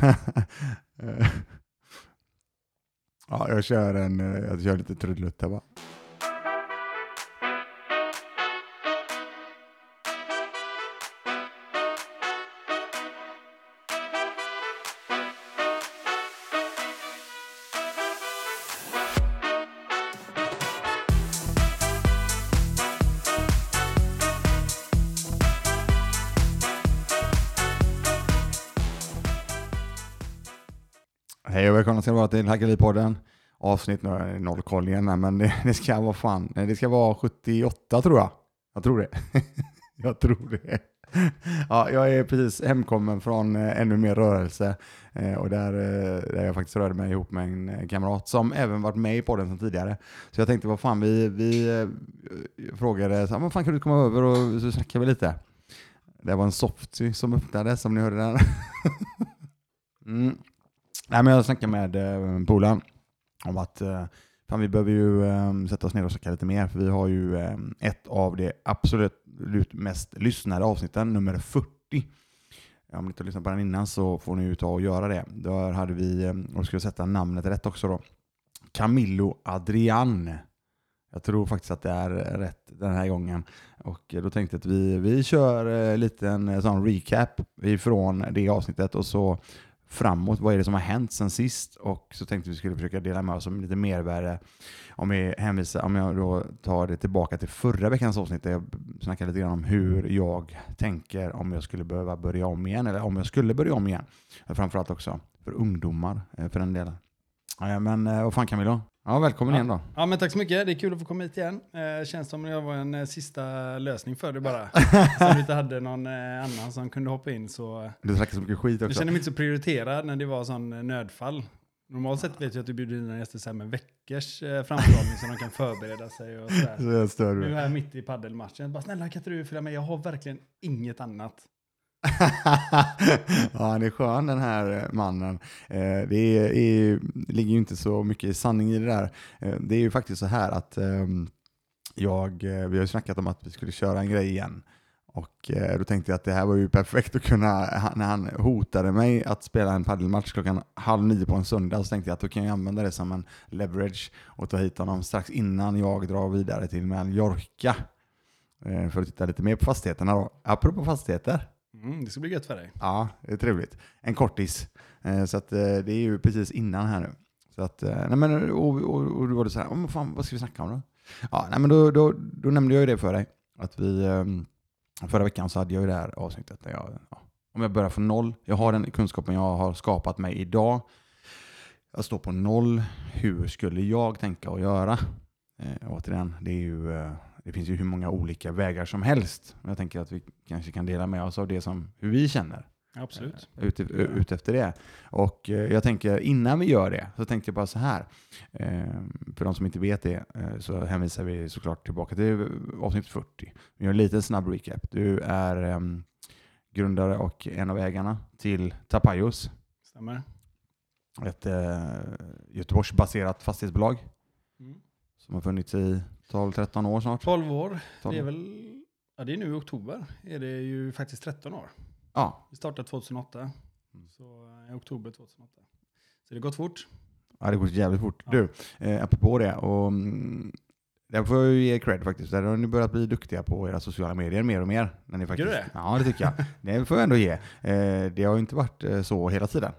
ja, jag kör en, eh, jag kör lite trudelutt här bara. Till Hackeripodden. Avsnitt, nu har noll koll igen här, men det, det ska vara fan, det ska vara 78 tror jag. Jag tror det. jag tror det. Ja, jag är precis hemkommen från eh, ännu mer rörelse eh, och där, eh, där jag faktiskt rörde mig ihop med en kamrat som även varit med i podden sedan tidigare. Så jag tänkte, vad fan, vi, vi frågade, så, vad fan kan du komma över och så snackar vi lite. Det var en softy som öppnade, som ni hörde där. mm. Nej, men jag snackade med eh, polaren om att eh, fan, vi behöver ju eh, sätta oss ner och snacka lite mer, för vi har ju eh, ett av de absolut mest lyssnade avsnitten, nummer 40. Om ni inte har lyssnat på den innan så får ni ju ta och göra det. Där hade vi, eh, och skulle sätta namnet rätt också då, Camillo Adrian. Jag tror faktiskt att det är rätt den här gången. Och då tänkte jag att vi, vi kör eh, lite en liten sån recap ifrån det avsnittet och så framåt. Vad är det som har hänt sen sist? Och så tänkte vi skulle försöka dela med oss om lite mervärde. Om, vi hänvisar, om jag då tar det tillbaka till förra veckans avsnitt där jag snackade lite grann om hur jag tänker om jag skulle behöva börja om igen, eller om jag skulle börja om igen. Framförallt också för ungdomar, eh, för den delen. Men eh, vad fan kan vi då? Ja, välkommen Ja. igen då. Ja, men tack så mycket. Det är kul att få komma hit igen. Eh, känns som att jag var en eh, sista lösning för det bara. Som du inte hade någon eh, annan som kunde hoppa in så. Du snackar så mycket skit Jag också. kände mig inte så prioriterad när det var sån eh, nödfall. Normalt sett vet jag att du bjuder in dina gäster så med veckors eh, framförhållning så de kan förbereda sig och sådär. Så jag stör Nu är jag mitt i paddelmatchen. Bara snälla kan inte du följa med? Jag har verkligen inget annat. ja, han är skön den här eh, mannen. Eh, det, är, är, det ligger ju inte så mycket sanning i det där. Eh, det är ju faktiskt så här att ehm, eh, jag, vi har ju snackat om att vi skulle köra en grej igen. Och eh, då tänkte jag att det här var ju perfekt att kunna, han- när han hotade mig att spela en paddelmatch klockan halv nio på en söndag så tänkte jag att då kan jag använda det som en leverage och ta hit honom strax innan jag drar vidare till Mallorca. Eh, för att titta lite mer på fastigheterna då. Apropå fastigheter. Mm, det ska bli gött för dig. Ja, det är trevligt. En kortis. Eh, så att eh, det är ju precis innan här nu. Så att, eh, nej men, och, och, och då var det så här, oh, vad, fan, vad ska vi snacka om då? Ja, nej men då, då, då nämnde jag ju det för dig. Att vi, förra veckan så hade jag ju det här avsnittet där jag, ja, om jag börjar från noll, jag har den kunskapen jag har skapat mig idag. Jag står på noll, hur skulle jag tänka och göra? Eh, återigen, det, är ju, eh, det finns ju hur många olika vägar som helst. Jag tänker att vi kanske kan dela med oss av det som hur vi känner Absolut. ut, ut efter det. Och eh, jag tänker innan vi gör det så tänkte jag bara så här. Eh, för de som inte vet det eh, så hänvisar vi såklart tillbaka till avsnitt 40. Vi gör en liten snabb recap. Du är ehm, grundare och en av ägarna till Tapajos, Stämmer. ett eh, Göteborgsbaserat fastighetsbolag Mm. som har funnits i 12-13 år snart. 12 år. 12. Det är väl, ja det är nu i oktober. Är det ju faktiskt 13 år. Ja, Vi startade 2008. Mm. Så eh, i oktober 2008. Så det har gått fort. Ja, det går jävligt fort. Ja. Du, eh, apropå det, och, mm, där får jag ju ge cred faktiskt. Där har ni börjat bli duktiga på era sociala medier mer och mer. När ni faktiskt, du det? Ja, det tycker jag. det får jag ändå ge. Eh, det har ju inte varit eh, så hela tiden.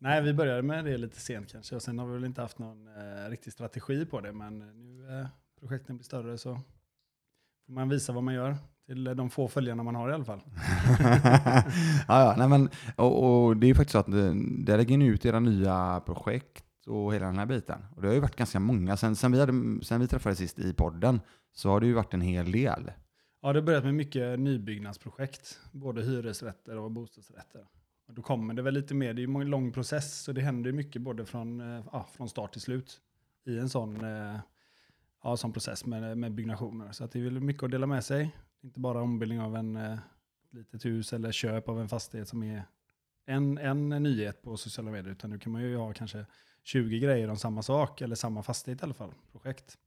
Nej, vi började med det lite sent kanske. Och sen har vi väl inte haft någon eh, riktig strategi på det. Men nu eh, projekten blir större så får man visa vad man gör. Till de få följarna man har i alla fall. ja, ja, nej, men, och, och det är ju faktiskt så att eh, där lägger ni ut era nya projekt och hela den här biten. Och det har ju varit ganska många. Sen, sen, vi, hade, sen vi träffades sist i podden så har det ju varit en hel del. Ja, det har börjat med mycket nybyggnadsprojekt. Både hyresrätter och bostadsrätter. Och då kommer det väl lite mer. Det är ju en lång process. Så det händer ju mycket både från, eh, ja, från start till slut. I en sån, eh, ja, sån process med, med byggnationer. Så att det är väl mycket att dela med sig. Inte bara ombildning av en eh, litet hus eller köp av en fastighet som är en, en nyhet på sociala medier. Utan nu kan man ju ha kanske 20 grejer om samma sak. Eller samma fastighet i alla fall. Projekt.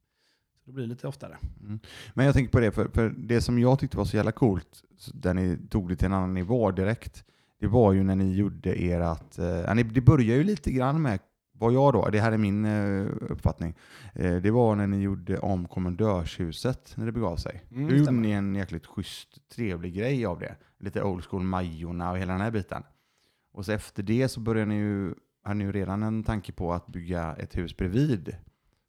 Så det blir lite oftare. Mm. Men jag tänker på det, för, för det som jag tyckte var så jävla coolt, där ni tog det till en annan nivå direkt, det var ju när ni gjorde ert, eh, det börjar ju lite grann med, vad jag då, det här är min eh, uppfattning, eh, det var när ni gjorde om kommendörshuset när det begav sig. Mm, Då gjorde ni en jäkligt schysst, trevlig grej av det. Lite old school Majorna och hela den här biten. Och så efter det så började ni ju, har ni ju redan en tanke på att bygga ett hus bredvid.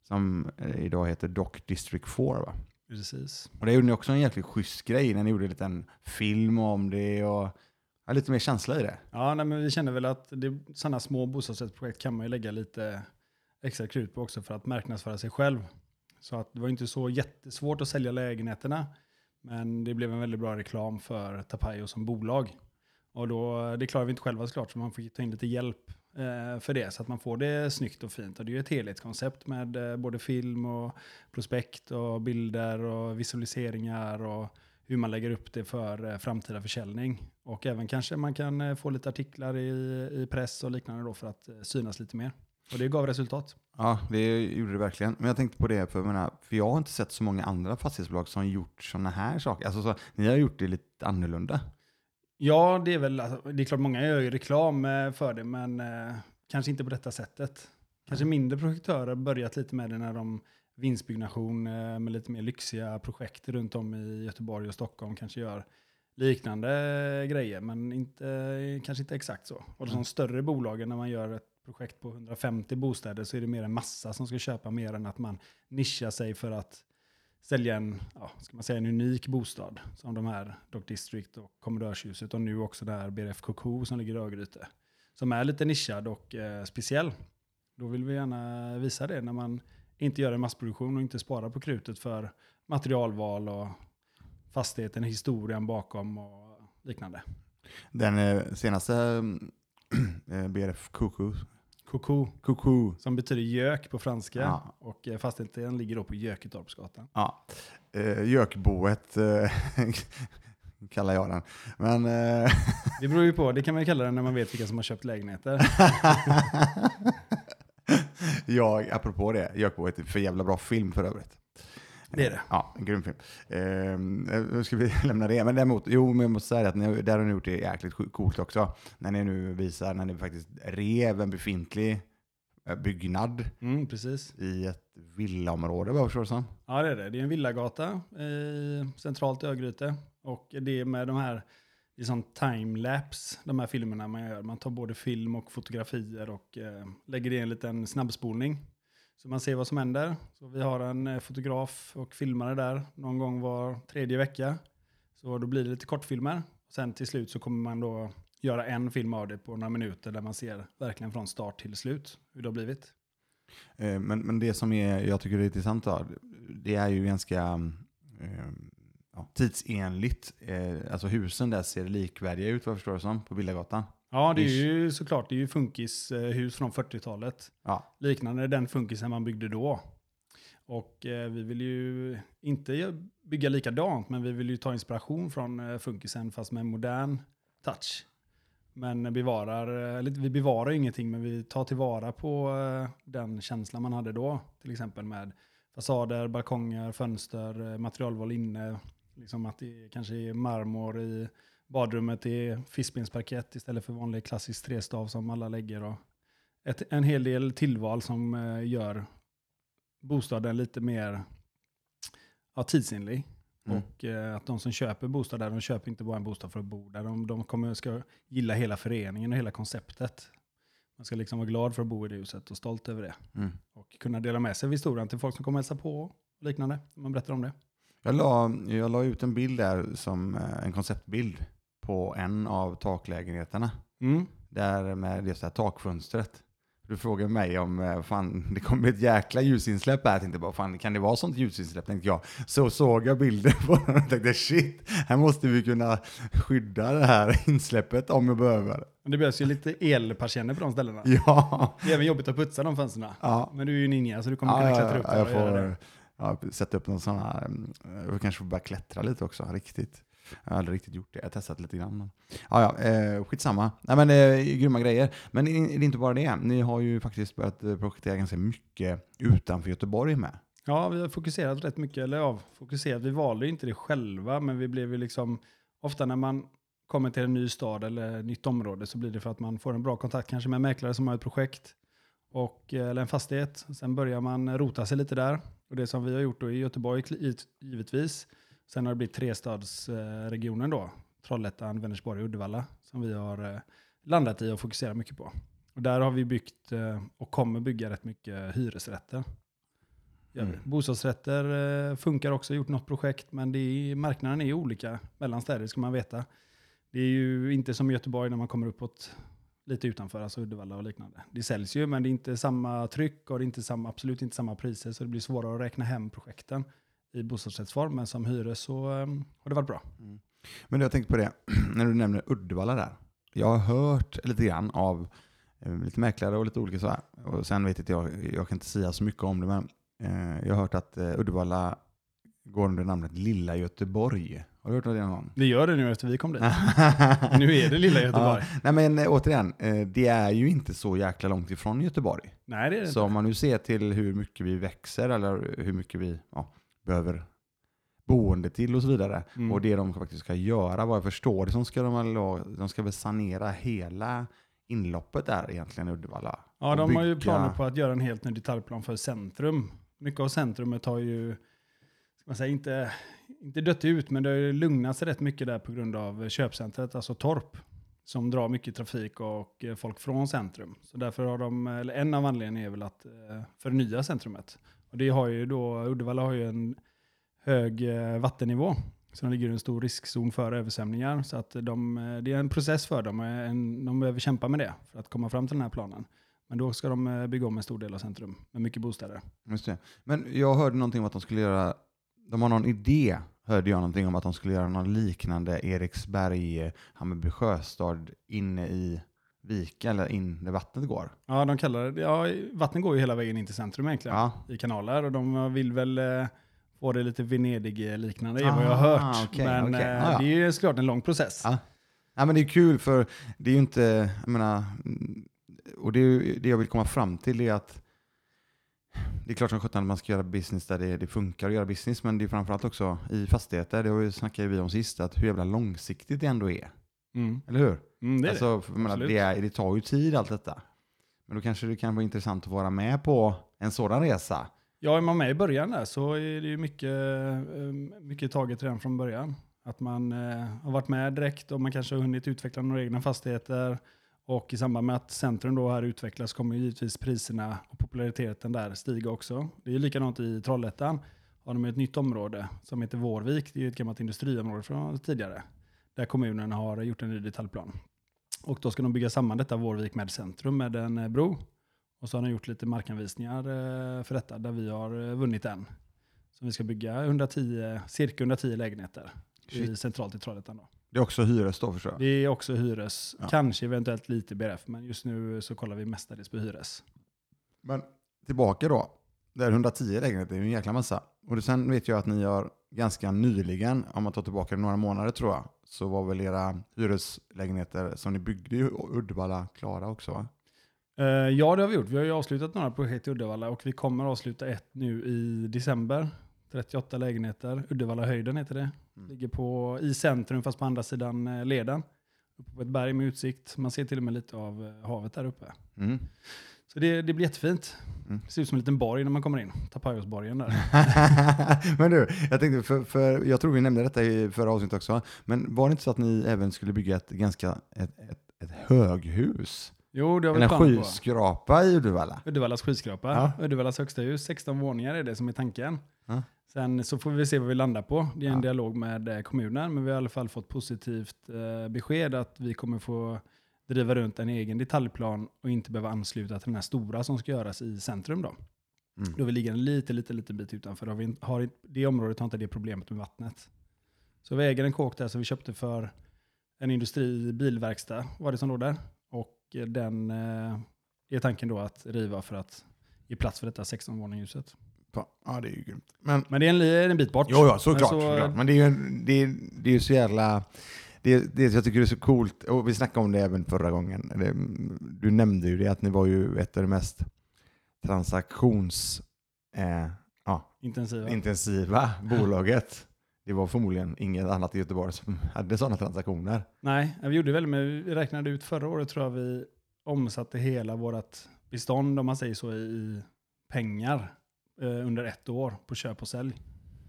Som eh, idag heter Doc District 4 va? Precis. Och det gjorde ni också en jäkligt schysst grej när ni gjorde en liten film om det och ja, lite mer känsla i det. Ja, nej, men vi känner väl att det, sådana små bostadsrättsprojekt kan man ju lägga lite extra krut på också för att marknadsföra sig själv. Så att det var inte så jättesvårt att sälja lägenheterna. Men det blev en väldigt bra reklam för Tapayo som bolag. Och då, det klarar vi inte själva såklart, så man får ta in lite hjälp eh, för det. Så att man får det snyggt och fint. Och det är ju ett helhetskoncept med eh, både film och prospekt och bilder och visualiseringar och hur man lägger upp det för eh, framtida försäljning. Och även kanske man kan eh, få lite artiklar i, i press och liknande då för att eh, synas lite mer. Och det gav resultat. Ja, det gjorde det verkligen. Men jag tänkte på det, för jag, menar, för jag har inte sett så många andra fastighetsbolag som gjort sådana här saker. Alltså, så, ni har gjort det lite annorlunda. Ja, det är väl, alltså, det är klart många gör ju reklam för det, men eh, kanske inte på detta sättet. Kanske mindre projektörer börjat lite med det när de vinstbyggnation eh, med lite mer lyxiga projekt runt om i Göteborg och Stockholm kanske gör liknande grejer, men inte, kanske inte exakt så. Och de Mm. större bolagen när man gör ett projekt på 150 bostäder så är det mer en massa som ska köpa mer än att man nischar sig för att sälja en, ja, ska man säga, en unik bostad som de här Dock District och Kommendörshuset och nu också det här BRF Coco som ligger i Örgryte. Som är lite nischad och eh, speciell. Då vill vi gärna visa det när man inte gör en massproduktion och inte sparar på krutet för materialval och fastigheten, historien bakom och liknande. Den eh, senaste eh, BRF Kuku, Coco Kuku, som betyder gök på franska Ja. och eh, fastigheten ligger då på Göketorpsgatan. ja, eh, Gökboet eh, kallar jag den. Men eh, Det beror ju på, det kan man ju kalla det när man vet vilka som har köpt lägenheter. jag, apropå det, Gökboet är för jävla bra film för övrigt. Det är det. Ja, en grym film. Eh, nu ska vi lämna det. Men däremot, jo, men jag måste säga att ni, där har ni gjort det jäkligt coolt också. När ni nu visar, när ni faktiskt rev en befintlig eh, byggnad Mm, precis. i ett villaområde, vad jag förstår som. Ja, det är det. Det är en villagata i, centralt i Örgryte. Och det är med de här, det är sån timelapse, de här filmerna man gör. Man tar både film och fotografier och eh, lägger det i en liten snabbspolning. Så man ser vad som händer. Så vi har en eh, fotograf och filmare där någon gång var tredje vecka. Så då blir det lite kortfilmer. Sen till slut så kommer man då göra en film av det på några minuter där man ser verkligen från start till slut hur det har blivit. Eh, men, men det som är, jag tycker är intressant då, det är ju ganska eh, ja, tidsenligt. Eh, alltså husen där ser likvärdiga ut, vad jag förstår det som, på Villagatan. Ja, det är ju såklart, det är ju funkishus från 40-talet. Ja, Liknande den funkisen man byggde då. Och eh, vi vill ju inte bygga likadant, men vi vill ju ta inspiration från eh, funkisen fast med en modern touch. Men bevarar, eh, eller vi bevarar ingenting, men vi tar tillvara på eh, den känslan man hade då. Till exempel med fasader, balkonger, fönster, eh, materialval inne. Liksom att det kanske är marmor i badrummet, det är fiskbensparkett istället för vanlig klassisk trestav som alla lägger. Och ett, en hel del tillval som eh, gör bostaden lite mer ja, tidsenlig. Mm. Och eh, att de som köper bostad där, de köper inte bara en bostad för att bo där. De, de kommer, ska gilla hela föreningen och hela konceptet. Man ska liksom vara glad för att bo i det huset och stolt över det. mm. Och kunna dela med sig av historien till folk som kommer hälsa på och liknande. Man berättar om det. Jag la, jag la ut en bild där som eh, en konceptbild på en av taklägenheterna. Mm. Där med det så här takfönstret. Du frågade mig om, eh, fan, det kommer ett jäkla ljusinsläpp här. Jag tänkte bara, fan, kan det vara sånt ljusinsläpp? Tänkte jag. Så såg jag bilden på den och tänkte, shit, här måste vi kunna skydda det här insläppet om jag behöver. Det behövs ju lite elpersienner på de ställena. Ja, Det är även jobbigt att putsa de fönstren. ja. Men du är ju ninja så du kommer ja, kunna ja, klättra upp där jag och göra det ja, sätta upp någon sån här, mm, eh, jag kanske får börja klättra lite också, riktigt. Jag har aldrig riktigt gjort det, jag har testat lite grann. Men, ja, ja, eh, skitsamma. Nej, men eh, grymma grejer. Men det är inte bara det, ni har ju faktiskt börjat eh, projektera ganska mycket utanför Göteborg med. Ja, vi har fokuserat rätt mycket, eller ja, fokuserat, vi valde ju inte det själva, men vi blev ju liksom, ofta när man kommer till en ny stad eller nytt område så blir det för att man får en bra kontakt kanske med en mäklare som har ett projekt och, eh, eller en fastighet. Sen börjar man rota sig lite där. Och det som vi har gjort då i Göteborg givetvis. Sen har det blivit trestadsregionen då. Trollhättan, Vänersborg och Uddevalla som vi har landat i och fokuserar mycket på. Och där har vi byggt och kommer bygga rätt mycket hyresrätter. Mm. Bostadsrätter eh, funkar också, gjort något projekt, men det är, marknaden är olika mellan städer, ska man veta. Det är ju inte som Göteborg när man kommer uppåt lite utanför, alltså Uddevalla och liknande. Det säljs ju, men det är inte samma tryck och det är inte samma, absolut inte samma priser, så det blir svårare att räkna hem projekten i bostadsrättsform. Men som hyres så um, har det varit bra. Mm. Men jag tänkte på det, när du nämner Uddevalla där. Jag har hört lite grann av eh, lite mäklare och lite olika så här. Och sen vet inte jag, jag kan inte säga så mycket om det, men Eh, jag har hört att eh, Uddevalla går under namnet Lilla Göteborg. Har du hört någon gång? Det gör det nu efter vi kom dit. nu är det Lilla Göteborg. Ja. Nej men eh, återigen, det är ju inte så jäkla långt ifrån Göteborg. Nej det är det Så inte. om man nu ser till hur mycket vi växer eller hur mycket vi ja, behöver boende till och så vidare. Mm. Och det de faktiskt ska göra, vad jag förstår det som ska de, de ska väl sanera hela inloppet där egentligen i Uddevalla. Ja, de bygga... har ju planer på att göra en helt ny detaljplan för centrum mycket av centrumet har ju, ska man säga, inte, inte dött ut, men det har lugnat sig rätt mycket där på grund av köpcentret, alltså Torp, som drar mycket trafik och eh, folk från centrum. Så därför har de, eller en av anledningarna är väl att eh, förnya centrumet. Och det har ju då, Uddevalla har ju en hög eh, vattennivå. Så de ligger i en stor riskzon för översvämningar. Så att de, det är en process för dem. De behöver kämpa med det för att komma fram till den här planen. Men då ska de bygga om en stor del av centrum med mycket bostäder. Just det. Men jag hörde någonting om att de skulle göra, de har någon idé, hörde jag någonting om att de skulle göra något liknande Eriksberg, Hammarby sjöstad inne i Vika eller in där vattnet går. Ja, de kallar det, ja, vattnet går ju hela vägen in till centrum egentligen ja. i kanaler och de vill väl eh, få det lite Venedig-liknande är vad jag har hört. Okay, men okay. Eh, ah, ja. det är ju såklart en lång process. Ja. ja. men det är kul för det är ju inte, jag menar, och det, det jag vill komma fram till är att det är klart som sjutton att man ska göra business där det, det, funkar att göra business, men det är framförallt också i fastigheter, det snackade vi om sist, att hur jävla långsiktigt det ändå är. Mm. Eller hur? Mm, det, alltså, det. Menar, det, är, det tar ju tid allt detta. Men då kanske det kan vara intressant att vara med på en sådan resa. Ja, är man med i början där så är det ju mycket, eh, mycket taget redan från början. Att man eh, har varit med direkt och man kanske har hunnit utveckla några egna fastigheter och i samband med att centrum då här utvecklas kommer givetvis priserna och populariteten där stiga också. Det är likadant i Trollhättan. Har de ett nytt område som heter Vårvik. Det är ett gammalt industriområde från tidigare. Där kommunen har gjort en ny detaljplan. Och då ska de bygga samman detta Vårvik med centrum med en eh, bro. Och så har de gjort lite markanvisningar eh, för detta där vi har eh, vunnit en. Så vi ska bygga 110, cirka 110 lägenheter i, centralt i Trollhättan. Då. Det är också hyres då förstår jag? Det är också hyres. Ja. Kanske eventuellt lite BRF, men just nu så kollar vi mestadels på hyres. Men tillbaka då. Det är 110 lägenheter, det är en jäkla massa. Och sen vet jag att ni har ganska nyligen, om man tar tillbaka några månader tror jag, så var väl era hyreslägenheter som ni byggde i Uddevalla klara också va? Uh, ja, det har vi gjort. Vi har ju avslutat några projekt i Uddevalla och vi kommer avsluta ett nu i december. 38 lägenheter. Uddevalla höjden heter det. Mm. Ligger på, i centrum fast på andra sidan eh, leden. Uppe på ett berg med utsikt. Man ser till och med lite av eh, havet där uppe. Mm. Så det, det blir jättefint. Mm. Det ser ut som en liten borg när man kommer in. Tapajosborgen där. men du, jag tänkte, för, för, jag tror vi nämnde detta i förra avsnittet också. Men var det inte så att ni även skulle bygga ett ganska ett, ett, ett höghus? Jo, det har vi En skyskrapa i Uddevalla. Uddevallas skyskrapa. Ja. Uddevallas högsta hus. 16 våningar är det som är tanken. Ja. Sen så får vi se vad vi landar på. Det är en ja. dialog med eh, kommunen, men vi har i alla fall fått positivt eh, besked att vi kommer få driva runt en egen detaljplan och inte behöva ansluta till den här stora som ska göras i centrum. Då, mm. då vi ligger en lite, lite, lite bit utanför. Har vi, har, det området har inte det problemet med vattnet. Så vi äger en kåk där som vi köpte för en industri bilverkstad var det som låg där. Och den eh, är tanken då att riva för att ge plats för detta 16-våningshuset. Ja, det är ju grymt. Men, men det är en, en bit bort. Jo, ja, såklart. Men, så, såklart. men det är ju det är, det är så jävla... Det, det jag tycker det är så coolt, och vi snackade om det även förra gången. Det, du nämnde ju det, att ni var ju ett av de mest transaktions... Eh, ja, intensiva. intensiva bolaget. det var förmodligen inget annat i Göteborg som hade sådana transaktioner. Nej, vi gjorde väl med, vi räknade ut förra året tror jag vi omsatte hela vårt bestånd, om man säger så, i pengar under ett år på köp och sälj.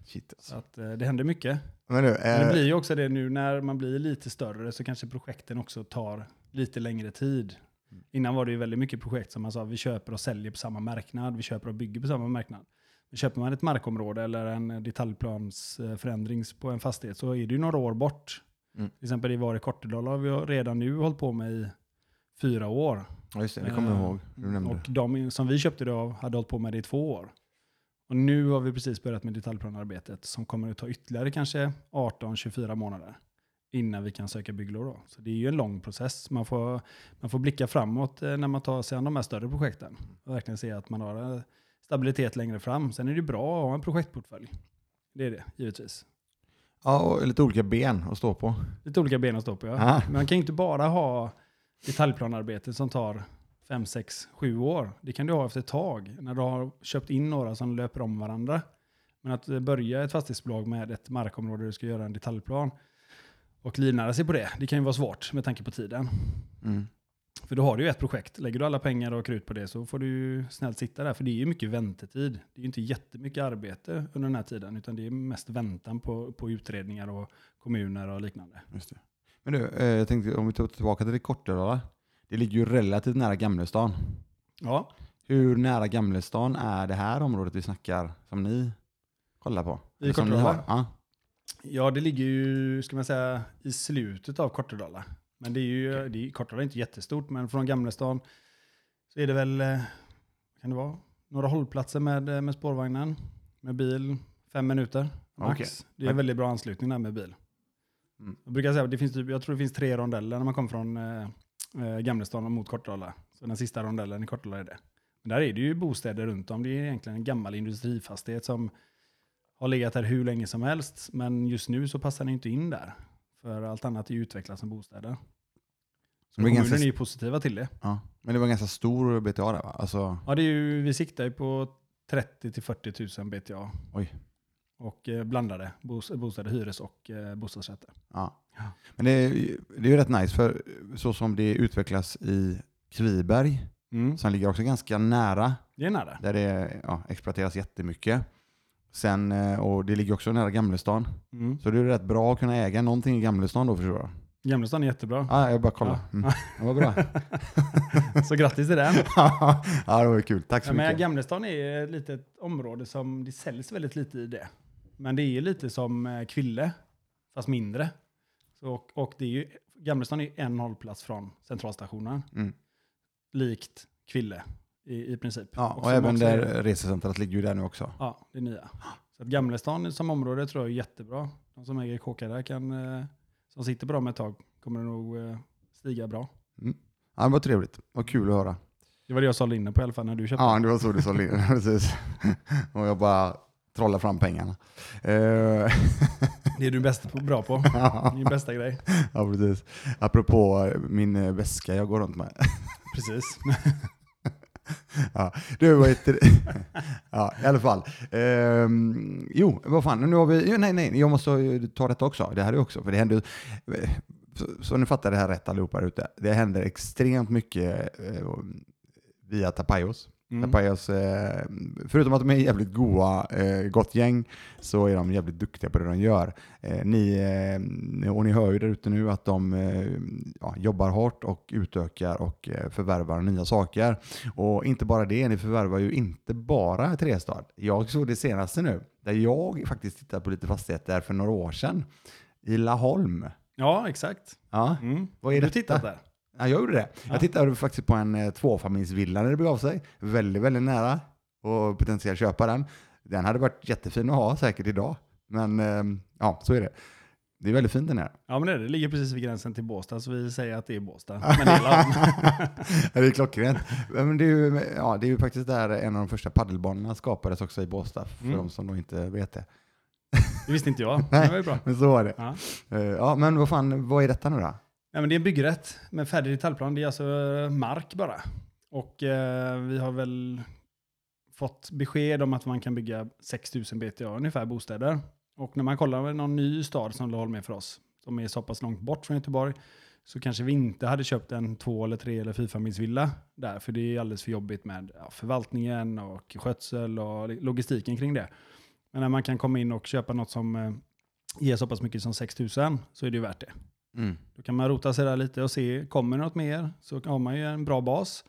Shit alltså. Så att, eh, det händer mycket. Men nu, Men det eh, blir ju också det nu när man blir lite större så kanske projekten också tar lite längre tid. Mm. Innan var det ju väldigt mycket projekt som man sa, vi köper och säljer på samma marknad, vi köper och bygger på samma marknad. Men köper man ett markområde eller en detaljplansförändring på en fastighet så är det ju några år bort. Mm. Till exempel i Var i Kortedala har vi redan nu hållit på med i fyra år. ja, just det, det kommer jag Eh, ihåg. Du nämnde. Och de som vi köpte då hade hållit på med det i två år. Och nu har vi precis börjat med detaljplanarbetet som kommer att ta ytterligare kanske 18-24 månader innan vi kan söka bygglov. Då. Så det är ju en lång process. Man får, man får blicka framåt eh, när man tar sig an de här större projekten och verkligen se att man har eh, stabilitet längre fram. Sen är det bra att ha en projektportfölj. Det är det, givetvis. Ja, och lite olika ben att stå på. Lite olika ben att stå på. Ja. Ah. Man kan ju inte bara ha detaljplanarbete som tar 5, 6, 7 år. Det kan du ha efter ett tag när du har köpt in några som löper om varandra. Men att börja ett fastighetsbolag med ett markområde där du ska göra en detaljplan och livnära sig på det, det kan ju vara svårt med tanke på tiden. Mm. För då har du ju ett projekt. Lägger du alla pengar och krut på det så får du ju snällt sitta där. För det är ju mycket väntetid. Det är ju inte jättemycket arbete under den här tiden. Utan det är mest väntan på, på utredningar och kommuner och liknande. Men du, eh, jag tänkte om vi tar tillbaka till det Kortedala. Det ligger ju relativt nära Gamlestan. Ja, Hur nära Gamlestan är det här området vi snackar som ni kollar på? I Kortedala? Ja. Ja, det ligger ju, ska man säga, i slutet av Kortedala. Men det är ju, det är, Kortedala är inte jättestort, men från Gamlestan så är det väl, eh, kan det vara, några hållplatser med, eh, med spårvagnen, med bil, fem minuter max. Okej. Det är en väldigt bra anslutning där med bil. Mm. Jag brukar säga att det finns typ, jag tror det finns tre rondeller när man kommer från eh, eh, Gamlestan mot Kortedala. Så den sista rondellen i Kortedala är det. Men där är det ju bostäder runt om. Det är egentligen en gammal industrifastighet som har legat där hur länge som helst. Men just nu så passar den inte in där. För allt annat är ju utvecklat som bostäder. Så kommunen ganska är ju positiva till det. Ja. Men det var en ganska stor BTA där va? Alltså, Ja, det är ju, vi siktar ju på 30 till 40 000 BTA. Oj. Och eh, blandade bos- bostäder, hyres och eh, bostadsrätter. ja. Men det är, det är ju rätt nice för så som det utvecklas i Kviberg, Mm. som ligger också ganska nära, Det är nära. där det ja, exploateras jättemycket. Sen, eh, och det ligger också nära Gamlestan. Mm. Så det är rätt bra att kunna äga någonting i Gamlestan då förstår jag. Gamlestan är jättebra. Ja, jag bara kollar. Ja. Mm. Det var bra. Så grattis till den. ja, det var kul. Tack så Ja, men mycket. Gamlestan är ett litet område som det säljs väldigt lite i det. Men det är lite som eh, Kville, fast mindre. Så, och, och det är ju, Gamlestan är ju en hållplats från centralstationen, Mm. likt Kville i, i princip. Ja, Och och även också där är- resecentret ligger ju där nu också. Ja, det nya. Så att Gamlestan som område tror jag är jättebra. De som äger kåkar där kan, eh, som sitter på dem ett tag, kommer det nog eh, stiga bra. Ja, det var trevligt. Vad kul att höra. Det var det jag sålde in det på i alla fall när du köpte. Ja, det var så du sa. Precis. Och jag bara trollar fram pengarna. Eh, Det är du bäst på, bra på. Det är din bästa grej. ja, precis. Apropå min eh, väska jag går runt med. Precis. Ja, du, vad heter? Ja, i alla fall. Ehm, jo, vad fan, nu har vi, jo, nej, nej, jag måste ju ta detta också. Det här är också, för det händer, så, så ni fattar det här rätt allihopa där ute. Det händer extremt mycket eh, via Tapayos. Mm. Tapayos, eh, förutom att de är jävligt goa, eh, gott gäng, så är de jävligt duktiga på det de gör. Eh, ni, och ni hör ju där ute nu att de ja, jobbar hårt och utökar och förvärvar nya saker. Och inte bara det, ni förvärvar ju inte bara Trestad. Jag såg det senaste nu, där jag faktiskt tittade på lite fastigheter för några år sedan. I Laholm. Ja, exakt. Ja, Mm. vad är Har du detta? tittat där? Ja, jag gjorde det. Ja. Jag tittade faktiskt på en eh, tvåfamiljsvilla när det begav sig. Väldigt, väldigt nära och potentiellt köpa den. Den hade varit jättefin att ha säkert idag. Men eh, ja, så är det. Det är väldigt fint den här. Ja, men det, är det. det ligger precis vid gränsen till Båstad, så vi säger att det är Båstad. Men det är det är klockrent. Men det är, ju, ja, det är ju faktiskt där en av de första paddelbanorna skapades också i Båstad, för Mm. de som då inte vet det. Det visste inte jag. Nej. Det var ju bra. Men så var det. Ja. Eh, Ja, men vad fan, vad är detta nu då? Nej, men det är en byggrätt med färdig detaljplan. Det är alltså eh, mark bara. Och eh, vi har väl fått besked om att man kan bygga 6000 BTA ungefär bostäder. Och när man kollar med någon ny stad som Laholm är för oss, som är så pass långt bort från Göteborg, så kanske vi inte hade köpt en två eller tre eller fyrfamiljsvilla där, för det är alldeles för jobbigt med ja, förvaltningen och skötsel och logistiken kring det. Men när man kan komma in och köpa något som eh, ger så pass mycket som 6 000 så är det ju värt det. Mm. Då kan man rota sig där lite och se, kommer något mer så har man ju en bra bas.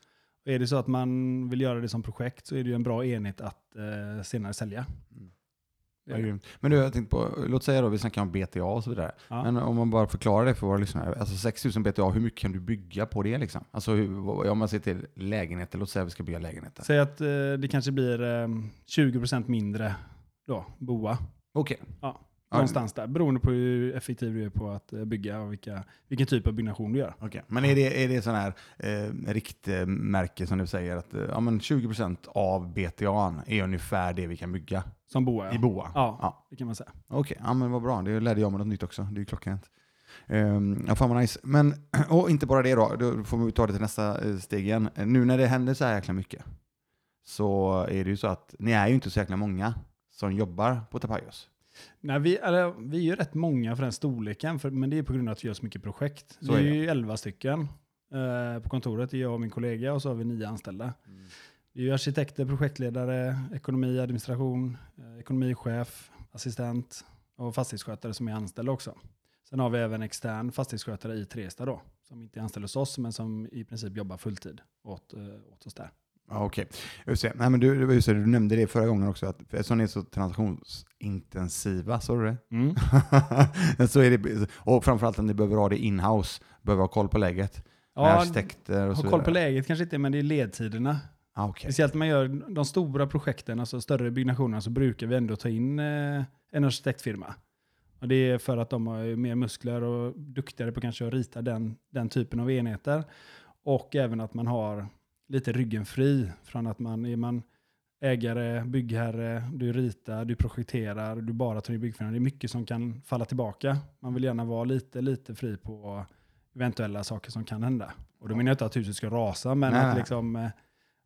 Och är det så att man vill göra det som projekt så är det ju en bra enhet att eh, senare sälja. Mm. Ja. Men du, jag tänkte på, låt säga då, vi snackar om BTA och så vidare. Ja. Men om man bara förklarar det för våra lyssnare. Alltså 6000 BTA, hur mycket kan du bygga på det liksom? Alltså hur, om man ser till lägenheter, låt säga att vi ska bygga lägenheter. Säg att eh, det kanske blir eh, 20% mindre då, boa. Okej. Ja, Ja, någonstans där. Beroende på hur effektiv du är på att eh, bygga och vilka, vilken typ av byggnation du gör. Okej, men är det, är det sån här eh, riktmärke som du säger att eh, ja, men 20% av BTA är ungefär det vi kan bygga Som boa, i ja. boa? Ja, Ja. det kan man säga. Okej, ja, men vad bra. Det lärde jag mig något nytt också. Det är ju klockrent. Um, ja, fan vad nice. Men, och inte bara det då, då får vi ta det till nästa eh, steg igen. Nu när det händer så här jäkla mycket så är det ju så att ni är ju inte så jäkla många som jobbar på Tapajos. Nej, vi, eller, vi är ju rätt många för den storleken, för, men det är på grund av att vi gör så mycket projekt. Så vi är är ju 11 stycken eh, på kontoret, det är jag och min kollega, och så har vi nio anställda. Det är ju arkitekter, projektledare, ekonomi, administration, eh, ekonomichef, assistent och fastighetsskötare som är anställda också. Sen har vi även extern fastighetsskötare i Trestad då, som inte är anställd hos oss, men som i princip jobbar fulltid åt, eh, åt oss där. Ja, Okej, det. Nej, men du, just det, du nämnde det förra gången också, att eftersom ni är så transaktionsintensiva, sa du det? Mm. så är det, och framförallt att ni behöver ha det in-house, behöver ha koll på läget. Ja, ha koll på läget kanske inte, men det är ledtiderna. Ah, okej. Speciellt när man gör de stora projekten, alltså större byggnationerna, så brukar vi ändå ta in eh, en arkitektfirma. Och det är för att de har mer muskler och duktigare på kanske att rita den, den typen av enheter. Och även att man har lite ryggen fri från att man är man ägare, byggherre, du ritar, du projekterar, du bara tar in byggfirman. Det är mycket som kan falla tillbaka. Man vill gärna vara lite, lite fri på eventuella saker som kan hända. Och då menar jag inte att huset ska rasa, men Nej, att, liksom, eh,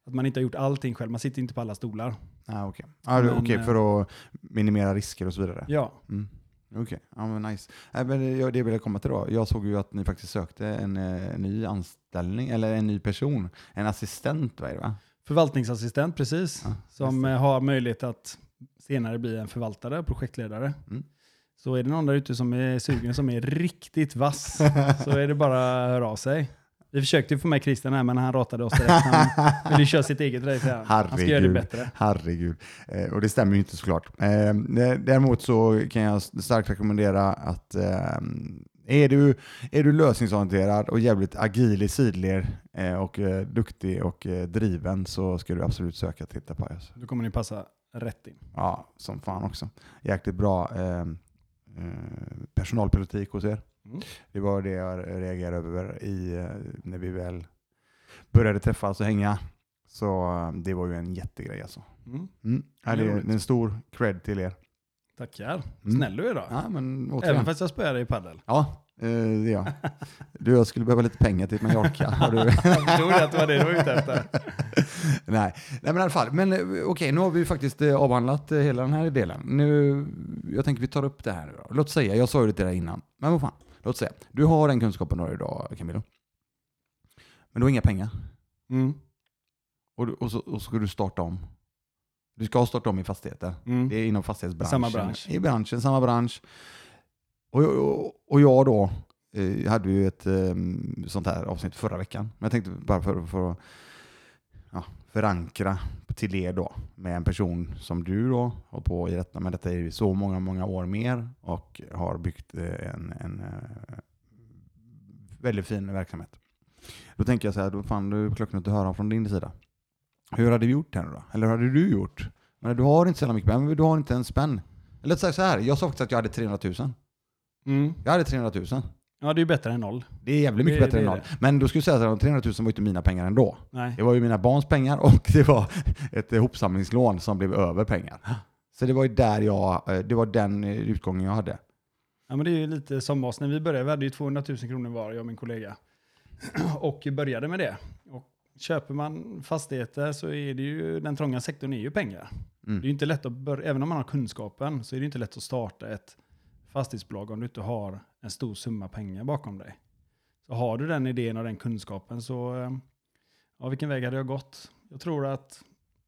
att man inte har gjort allting själv. Man sitter inte på alla stolar. Ah, okej, ah, Men, okej, eh, för att minimera risker och så vidare. Ja, Mm. Okej, ja men nice. Nej, men jag- det vill jag komma till då. Jag såg ju att ni faktiskt sökte en, eh, ny anställning, eller en ny person. En assistent, vad är det va? förvaltningsassistent precis. Ja, som eh, har möjlighet att senare bli en förvaltare och projektledare. Mm. Så är det någon där ute som är sugen som är riktigt vass så är det bara att höra av sig. Vi försökte ju få med Christian här men han ratade oss direkt. Han ville köra sitt eget race. här. Han ska göra det bättre. Herregud. Eh, och det stämmer ju inte såklart. Eh, däremot så kan jag starkt rekommendera att eh, är, du, är du lösningsorienterad och jävligt agil i sidled eh, och eh, duktig och eh, driven så ska du absolut söka till Tapayos. Då kommer ni passa rätt in. Ja, som fan också. Jäkligt bra eh, eh, personalpolitik hos er. Mm. Det var det jag reagerade över i, eh, när vi väl började träffas och hänga. Så eh, det var ju en jättegrej alltså. Mm. Mm. Ja, det, är, en stor cred till er. Tackar. Mm. Snäll du är då. Ja, men återigen. Även fast jag spöar dig i padel. Ja, eh, det är jag. Du, jag skulle behöva lite pengar till Mallorca. Har du... Jag förstod att det var det du var ute efter. Nej. Nej, men i alla fall. Men okej, nu har vi faktiskt avhandlat hela den här delen. Nu, jag tänker vi tar upp det här nu då. Låt säga, jag sa ju det till dig innan, men vad fan. Låt säga, du har den kunskapen du har idag Camilo. Men du har inga pengar. Mm. Och, du, och, så, och så ska du starta om. Du ska starta om i fastigheter. Mm. Det är inom fastighetsbranschen. Samma bransch. I branschen, samma bransch. Och, och, och jag då, eh, jag hade ju ett eh, sånt här avsnitt förra veckan. Men jag tänkte bara för, för att ja, förankra till er då, med en person som du då har på i detta, men detta är ju så många, många år mer och har byggt eh, en, en eh, väldigt fin verksamhet. Då tänker jag så här, då fan, är klockan att höra från din sida. Hur hade vi gjort här nu då? Eller hur hade du gjort? Men du har inte så mycket pengar, men du har inte en spänn. Eller så här, jag sa faktiskt att jag hade 300 000. Mm. Jag hade 300 000. Ja, det är ju bättre än noll. Det är jävligt mycket Det- bättre det än noll. Men då skulle jag säga att de 300 000 var inte mina pengar ändå. Nej. Det var ju mina barns pengar och det var ett ihopsamlingslån som blev över pengar. Så det var ju där jag, eh, det var den eh, utgången jag hade. Ja, men det är ju lite som oss när vi började. Vi hade ju 200 000 kronor var, jag och min kollega. Och började med det. Och köper man fastigheter så är det ju, den trånga sektorn är ju pengar. Mm. Det är ju inte lätt att börja, även om man har kunskapen, så är det inte lätt att starta ett fastighetsbolag om du inte har en stor summa pengar bakom dig. Så har du den idén och den kunskapen så, eh, ja vilken väg hade jag gått? Jag tror att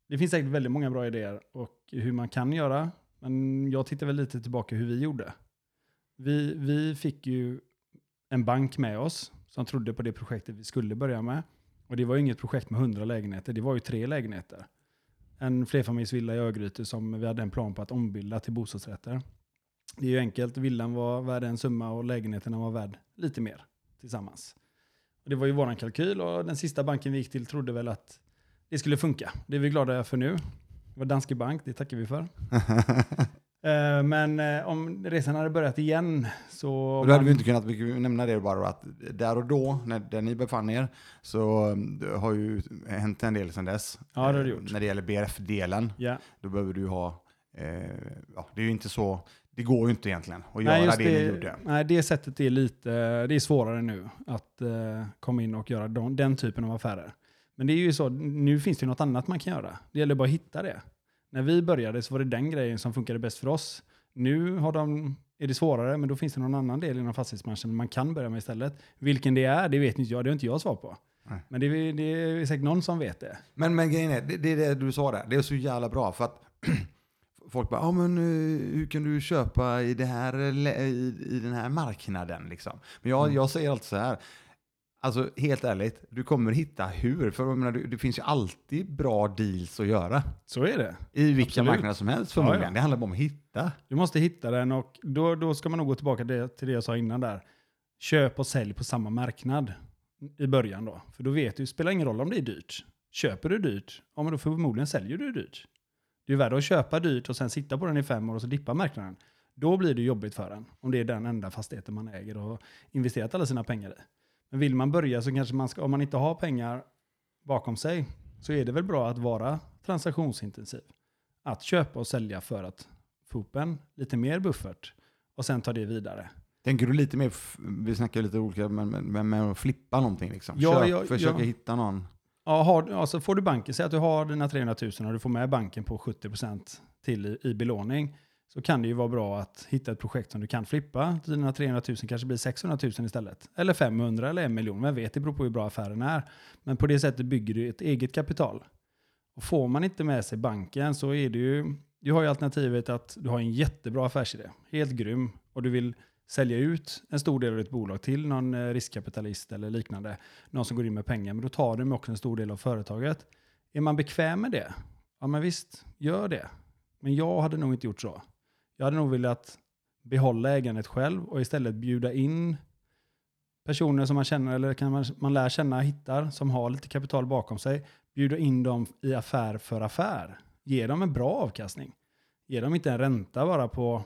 det finns säkert väldigt många bra idéer och hur man kan göra. Men jag tittar väl lite tillbaka hur vi gjorde. Vi, vi fick ju en bank med oss som trodde på det projektet vi skulle börja med. Och det var ju inget projekt med 100 lägenheter, det var ju tre lägenheter. En flerfamiljsvilla i Örgryte som vi hade en plan på att ombilda till bostadsrätter. Det är ju enkelt, villan var värd en summa och lägenheterna var värd lite mer tillsammans. Och det var ju våran kalkyl och den sista banken vi gick till trodde väl att det skulle funka. Det är vi glada för nu. Det var Danske Bank, det tackar vi för. Eh, Men eh, om resan hade börjat igen så... Och då hade vi inte kunnat vi nämna det bara att där och då, när, där ni befann er, så eh, har ju hänt en del sedan dess. Ja, det har det Eh, gjort. När det gäller BRF-delen, Ja. då behöver du ha, eh, ja, det är ju inte så, det går ju inte egentligen att Nej, göra just det, ni gjorde. nej, det sättet är lite det är svårare nu att eh, komma in och göra de, den typen av affärer. Men det är ju så, nu finns det ju något annat man kan göra. Det gäller bara att hitta det. När vi började så var det den grejen som funkade bäst för oss. Nu har de, är det svårare, men då finns det någon annan del inom fastighetsbranschen man kan börja med istället. Vilken det är, det vet inte jag, det har inte jag svar på. Nej. Men det är, det är säkert någon som vet det. Men, men grejen är, det, det är det du sa där, det är så jävla bra för att folk bara, ja men eh, hur kan du köpa i, det här, eh, i, i den här marknaden liksom? Men jag, Mm. jag säger alltid så här, alltså helt ärligt, du kommer hitta hur, för menar, det, finns ju alltid bra deals att göra. Så är det. I vilka Absolut. marknader som helst förmodligen. Ja, ja. Det handlar bara om att hitta. Du måste hitta den och då, då ska man nog gå tillbaka det, till det jag sa innan där. Köp och sälj på samma marknad i början då. För då vet du, det spelar ingen roll om det är dyrt. Köper du dyrt, ja men då förmodligen säljer du dyrt. Det är värre att köpa dyrt och sen sitta på den i fem år och så dippa marknaden. Då blir det jobbigt för en. Om det är den enda fastigheten man äger och har investerat alla sina pengar i. Men vill man börja så kanske man ska, om man inte har pengar bakom sig, så är det väl bra att vara transaktionsintensiv. Att köpa och sälja för att få upp en lite mer buffert och sen ta det vidare. Tänker du lite mer, vi snackar lite olika, men, men, men med att flippa någonting liksom? Ja, Köp, ja, försöka ja. hitta någon. Ja, har, alltså får du banken, säg att du har dina 300 000 och du får med banken på 70% till i, i belåning, så kan det ju vara bra att hitta ett projekt som du kan flippa. Dina 300 000 kanske blir 600 000 istället. Eller 500 eller en miljon, vem vet, det beror på hur bra affären är. Men på det sättet bygger du ett eget kapital. Och får man inte med sig banken så är det ju, du har ju alternativet att du har en jättebra affärsidé, helt grym, och du vill sälja ut en stor del av ditt bolag till någon eh, riskkapitalist eller liknande, någon som går in med pengar, men då tar de också en stor del av företaget. Är man bekväm med det? Ja, men visst, gör det. Men jag hade nog inte gjort så. Jag hade nog velat behålla ägandet själv och istället bjuda in personer som man känner eller kan man, man lär känna, hittar, som har lite kapital bakom sig, bjuda in dem i affär för affär. Ge dem en bra avkastning. Ge dem inte en ränta bara på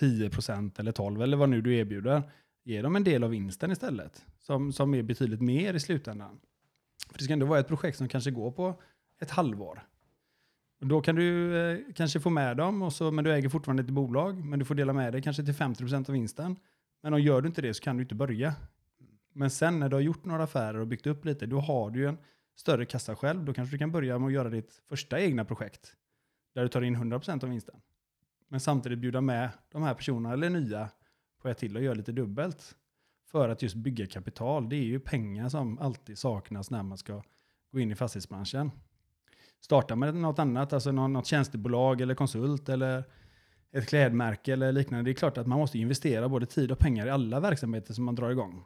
10% eller 12% eller vad nu du erbjuder. Ge dem en del av vinsten istället, som, som är betydligt mer i slutändan. För det ska ändå vara ett projekt som kanske går på ett halvår. Och då kan du eh, kanske få med dem, och så, men du äger fortfarande ett bolag, men du får dela med dig kanske till 50% av vinsten. Men om gör du inte det så kan du inte börja. Men sen när du har gjort några affärer och byggt upp lite, då har du ju en större kassa själv. Då kanske du kan börja med att göra ditt första egna projekt. Där du tar in 100% av vinsten. Men samtidigt bjuda med de här personerna, eller nya, på ett till och göra lite dubbelt. För att just bygga kapital. Det är ju pengar som alltid saknas när man ska gå in i fastighetsbranschen. Starta med något annat, alltså något tjänstebolag eller konsult eller ett klädmärke eller liknande. Det är klart att man måste investera både tid och pengar i alla verksamheter som man drar igång.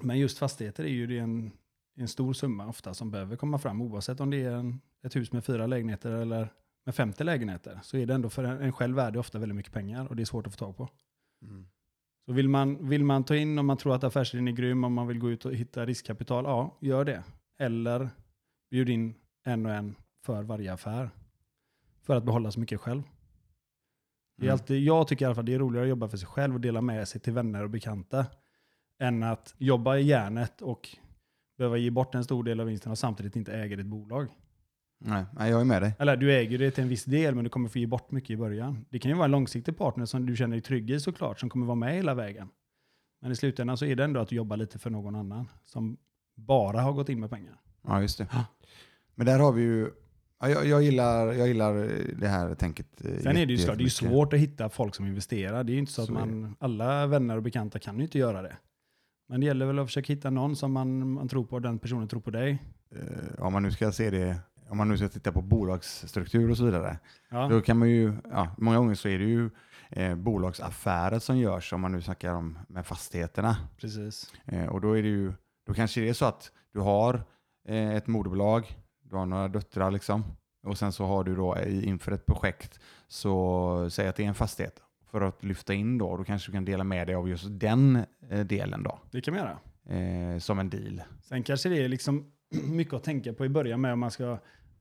Men just fastigheter är ju en, en stor summa ofta som behöver komma fram oavsett om det är en, ett hus med fyra lägenheter eller med 50 lägenheter. Så är det ändå för en, själv värde ofta väldigt mycket pengar och det är svårt att få tag på. Så vill man, vill man ta in om man tror att affärsidén är grym, om man vill gå ut och hitta riskkapital, ja, gör det. Eller bjud in en och en för varje affär. För att behålla så mycket själv. Det är Mm. alltid, jag tycker i alla fall det är roligare att jobba för sig själv och dela med sig till vänner och bekanta. Än att jobba i järnet och behöva ge bort en stor del av vinsten och samtidigt inte äga ditt bolag. Nej, jag är med dig. Eller du äger det till en viss del, men du kommer få ge bort mycket i början. Det kan ju vara en långsiktig partner som du känner dig trygg i såklart, som kommer vara med hela vägen. Men i slutändan så är det ändå att du jobbar lite för någon annan som bara har gått in med pengar. Ja, just det. Ja. Men där har vi ju, ja, jag, jag, gillar, jag gillar det här tänket. eh, Sen är det ju såklart, det är svårt att hitta folk som investerar. Det är ju inte så, att Så man, alla vänner och bekanta kan ju inte göra det. Men det gäller väl att försöka hitta någon som man, man tror på och den personen tror på dig. Eh, Om man nu ska se det, om man nu ska titta på bolagsstruktur och så vidare. Ja, Då kan man ju, ja, många gånger så är det ju eh, bolagsaffärer som görs om man nu snackar om med fastigheterna. precis. Eh, och då är det ju, då kanske det är så att du har eh, ett moderbolag, du har några döttrar liksom. Och sen så har du då i- inför ett projekt, så säg att det är en fastighet. För att lyfta in då, då kanske du kan dela med dig av just den eh, delen då. Det kan man göra. Eh, som en deal. Sen kanske det är liksom mycket att tänka på i början med om man ska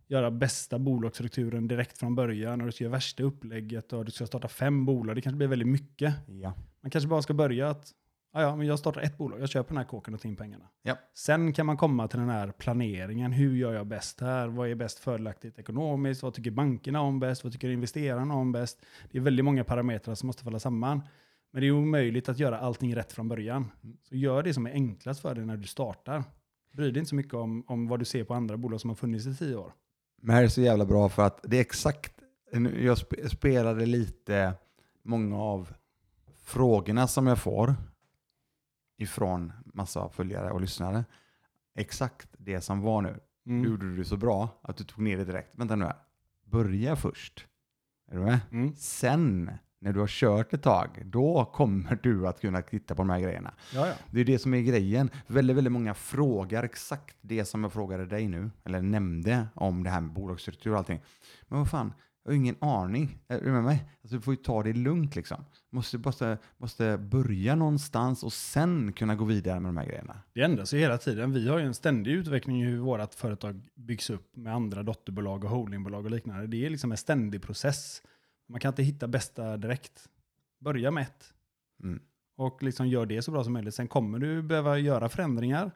göra bästa bolagsstrukturen direkt från början och du ska göra värsta upplägget och du ska starta fem bolag. Det kanske blir väldigt mycket. Ja. Man kanske bara ska börja att ja, men jag startar ett bolag, jag köper den här kåken och tar in pengarna. Ja. Sen kan man komma till den här planeringen. Hur gör jag bäst här? Vad är bäst fördelaktigt ekonomiskt? Vad tycker bankerna om bäst? Vad tycker investerarna om bäst? Det är väldigt många parametrar som måste falla samman. Men det är omöjligt att göra allting rätt från början. Så gör det som är enklast för dig när du startar. Bry dig inte så mycket om, om vad du ser på andra bolag som har funnits i tio år. Men det här är så jävla bra för att det är exakt, jag sp- spelade lite många av frågorna som jag får ifrån massa följare och lyssnare. Exakt det som var nu. Mm. Du gjorde det så bra att du tog ner det direkt. Vänta nu här. Börja först. Är du med? Mm. Sen, när du har kört ett tag, då kommer du att kunna titta på de här grejerna. Ja, ja. Det är det som är grejen. Väldigt, väldigt många frågar exakt det som jag frågade dig nu, eller nämnde om det här med bolagsstruktur och allting. Men vad fan, jag har ingen aning. Är du med mig? Alltså, du får ju ta det lugnt liksom. Måste, måste, måste börja någonstans och sen kunna gå vidare med de här grejerna. Det ändras ju hela tiden. Vi har ju en ständig utveckling i hur vårt företag byggs upp med andra dotterbolag och holdingbolag och liknande. Det är liksom en ständig process. Man kan inte hitta bästa direkt. Börja med ett Mm. och liksom gör det så bra som möjligt. Sen kommer du behöva göra förändringar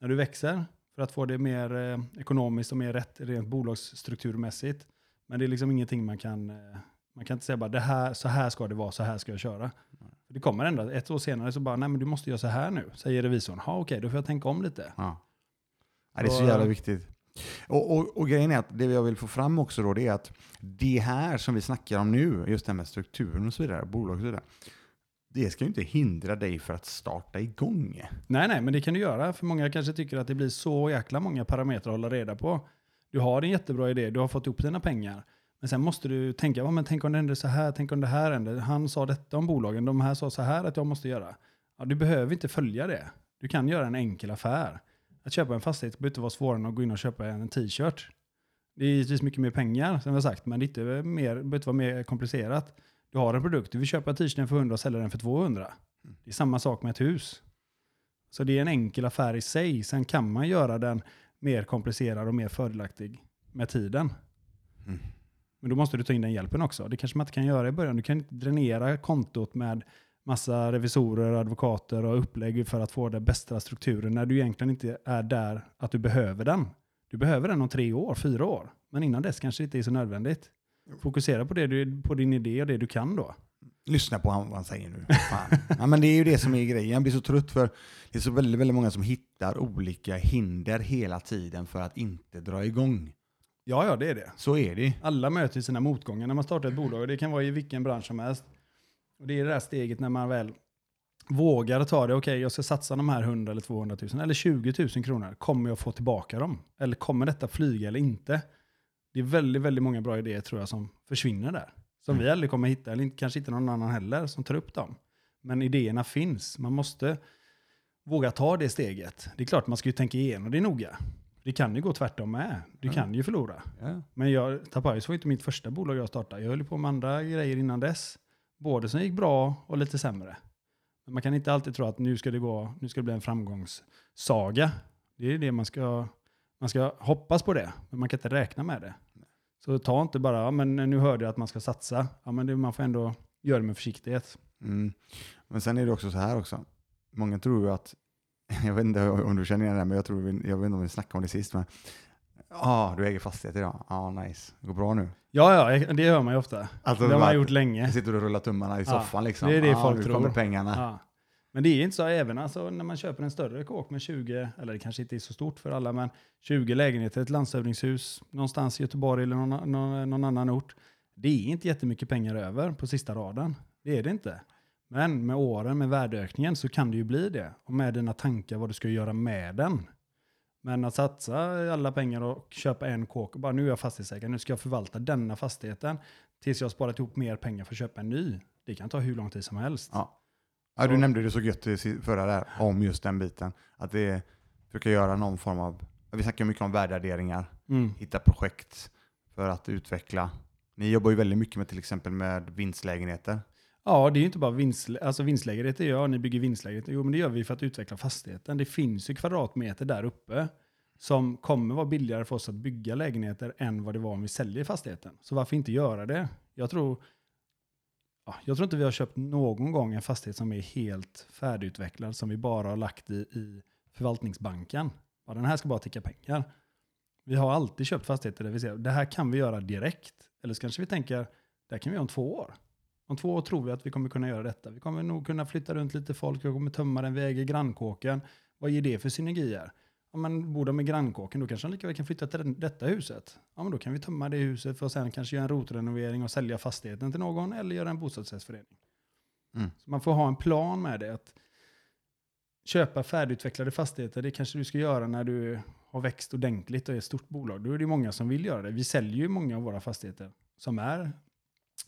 när du växer för att få det mer eh, ekonomiskt och mer rätt rent bolagsstrukturmässigt. Men det är liksom ingenting man kan, eh, man kan inte säga bara det här, så här ska det vara, så här ska jag köra. För det kommer ändå, ett år senare så bara, nej men du måste göra så här nu, säger revisorn. Ja okej, då får jag tänka om lite. Ja. Ja, det är Så- jävla viktigt. Och, och, och grejen är att det jag vill få fram också då det är att det här som vi snackar om nu, just det här med strukturen och så vidare, bolag och så vidare, det ska ju inte hindra dig för att starta igång. Nej, nej, men det kan du göra. För många kanske tycker att det blir så jäkla många parametrar att hålla reda på. Du har en jättebra idé, du har fått ihop dina pengar. Men sen måste du tänka, ja, men tänk om det händer så här, tänk om det här händer. Han sa detta om bolagen, de här sa så här att jag måste göra. Ja, du behöver inte följa det. Du kan göra en enkel affär. Att köpa en fastighet behöver inte vara svårare än att gå in och köpa en t-shirt. Det är givetvis mycket mer pengar, som jag sagt, men det är inte mer, det behöver inte vara mer komplicerat. Du har en produkt, du vill köpa t-shirten för 100 och sälja den för 200. Det är samma sak med ett hus. Så det är en enkel affär i sig. Sen kan man göra den mer komplicerad och mer fördelaktig med tiden. Mm. Men då måste du ta in den hjälpen också. Det kanske man inte kan göra i början. Du kan inte dränera kontot med massa revisorer, advokater och upplägg för att få den bästa strukturen när du egentligen inte är där att du behöver den. Du behöver den om tre år, fyra år. Men innan dess kanske det inte är så nödvändigt. Fokusera på, det du, på din idé och det du kan då. Lyssna på vad han säger nu. Ja, men det är ju det som är grejen. Jag blir så trött för det är så väldigt, väldigt många som hittar olika hinder hela tiden för att inte dra igång. Ja, ja, det är det. Så är det. Alla möter sina motgångar när man startar ett bolag det kan vara i vilken bransch som helst. Och det är det där steget när man väl vågar ta det. Okej, jag ska satsa de här 100 eller 200 000 eller 20 000 kronor. Kommer jag få tillbaka dem? Eller kommer detta flyga eller inte? Det är väldigt, väldigt många bra idéer tror jag som försvinner där. Som vi aldrig kommer hitta, eller kanske inte någon annan heller som tar upp dem. Men idéerna finns. Man måste våga ta det steget. Det är klart man ska ju tänka igenom det noga. Det kan ju gå tvärtom med. Du Ja. kan ju förlora. Ja. Men jag, Tapajos var inte mitt första bolag jag startade. Jag höll på med andra grejer innan dess. Både som gick bra och lite sämre. Men man kan inte alltid tro att nu ska det, gå, nu ska det bli en framgångssaga. Det är det man ska, man ska hoppas på det, men man kan inte räkna med det. Så ta inte bara, ja, men nu hörde jag att man ska satsa. Ja, men det, man får ändå göra det med försiktighet. Mm. Men sen är det också så här också. Många tror ju att, jag vet inte om du känner igen det, här, men jag, tror vi, jag vet inte om vi snackade om det sist, men ja, ah, du äger fastighet idag. Ja, ah, nice. Det går bra nu. Ja, ja, det hör man ju ofta. Alltså, det har man gjort länge. Sitter och rullar tummarna i soffan liksom. det är det ah, folk tror. kommer pengarna. Men det är inte så även alltså, när man köper en större kåk med 20, eller det kanske inte är så stort för alla, men 20 lägenheter, ett landshövdingshus någonstans i Göteborg eller någon, någon, någon annan ort. Det är inte jättemycket pengar över på sista raden. Det är det inte. Men med åren, med värdeökningen, så kan det ju bli det. Och med dina tankar vad du ska göra med den. Men att satsa alla pengar och köpa en kåk och bara nu är jag fastighetsägare, nu ska jag förvalta denna fastigheten tills jag har sparat ihop mer pengar för att köpa en ny. Det kan ta hur lång tid som helst. Ja. Ja, du nämnde det så gött i förra där, om just den biten. Att det försöka göra någon form av, vi snackar mycket om värdering, Mm. hitta projekt för att utveckla. Ni jobbar ju väldigt mycket med till exempel med vinstlägenheter. Ja, det är ju inte bara vinst, alltså vinstlägenheter. Ni bygger vinstlägenheter. Jo, men det gör vi för att utveckla fastigheten. Det finns ju kvadratmeter där uppe som kommer vara billigare för oss att bygga lägenheter än vad det var om vi säljer fastigheten. Så varför inte göra det? Jag tror, ja, jag tror inte vi har köpt någon gång en fastighet som är helt färdigutvecklad som vi bara har lagt i, i förvaltningsbanken. Ja, den här ska bara ticka pengar. Vi har alltid köpt fastigheter där vi ser det här kan vi göra direkt. Eller så kanske vi tänker det här kan vi göra om två år. Om två år tror vi att vi kommer kunna göra detta. Vi kommer nog kunna flytta runt lite folk, vi kommer tömma den, vi äger grannkåken. Vad ger det för synergier? Om man bor de i grannkåken, då kanske de lika väl kan flytta till detta huset. Ja, men då kan vi tömma det huset för att sen kanske göra en rotrenovering och sälja fastigheten till någon eller göra en bostadsrättsförening. Mm. Så man får ha en plan med det. Att köpa färdigutvecklade fastigheter, det kanske du ska göra när du har växt ordentligt och är ett stort bolag. Då är det många som vill göra det. Vi säljer ju många av våra fastigheter som är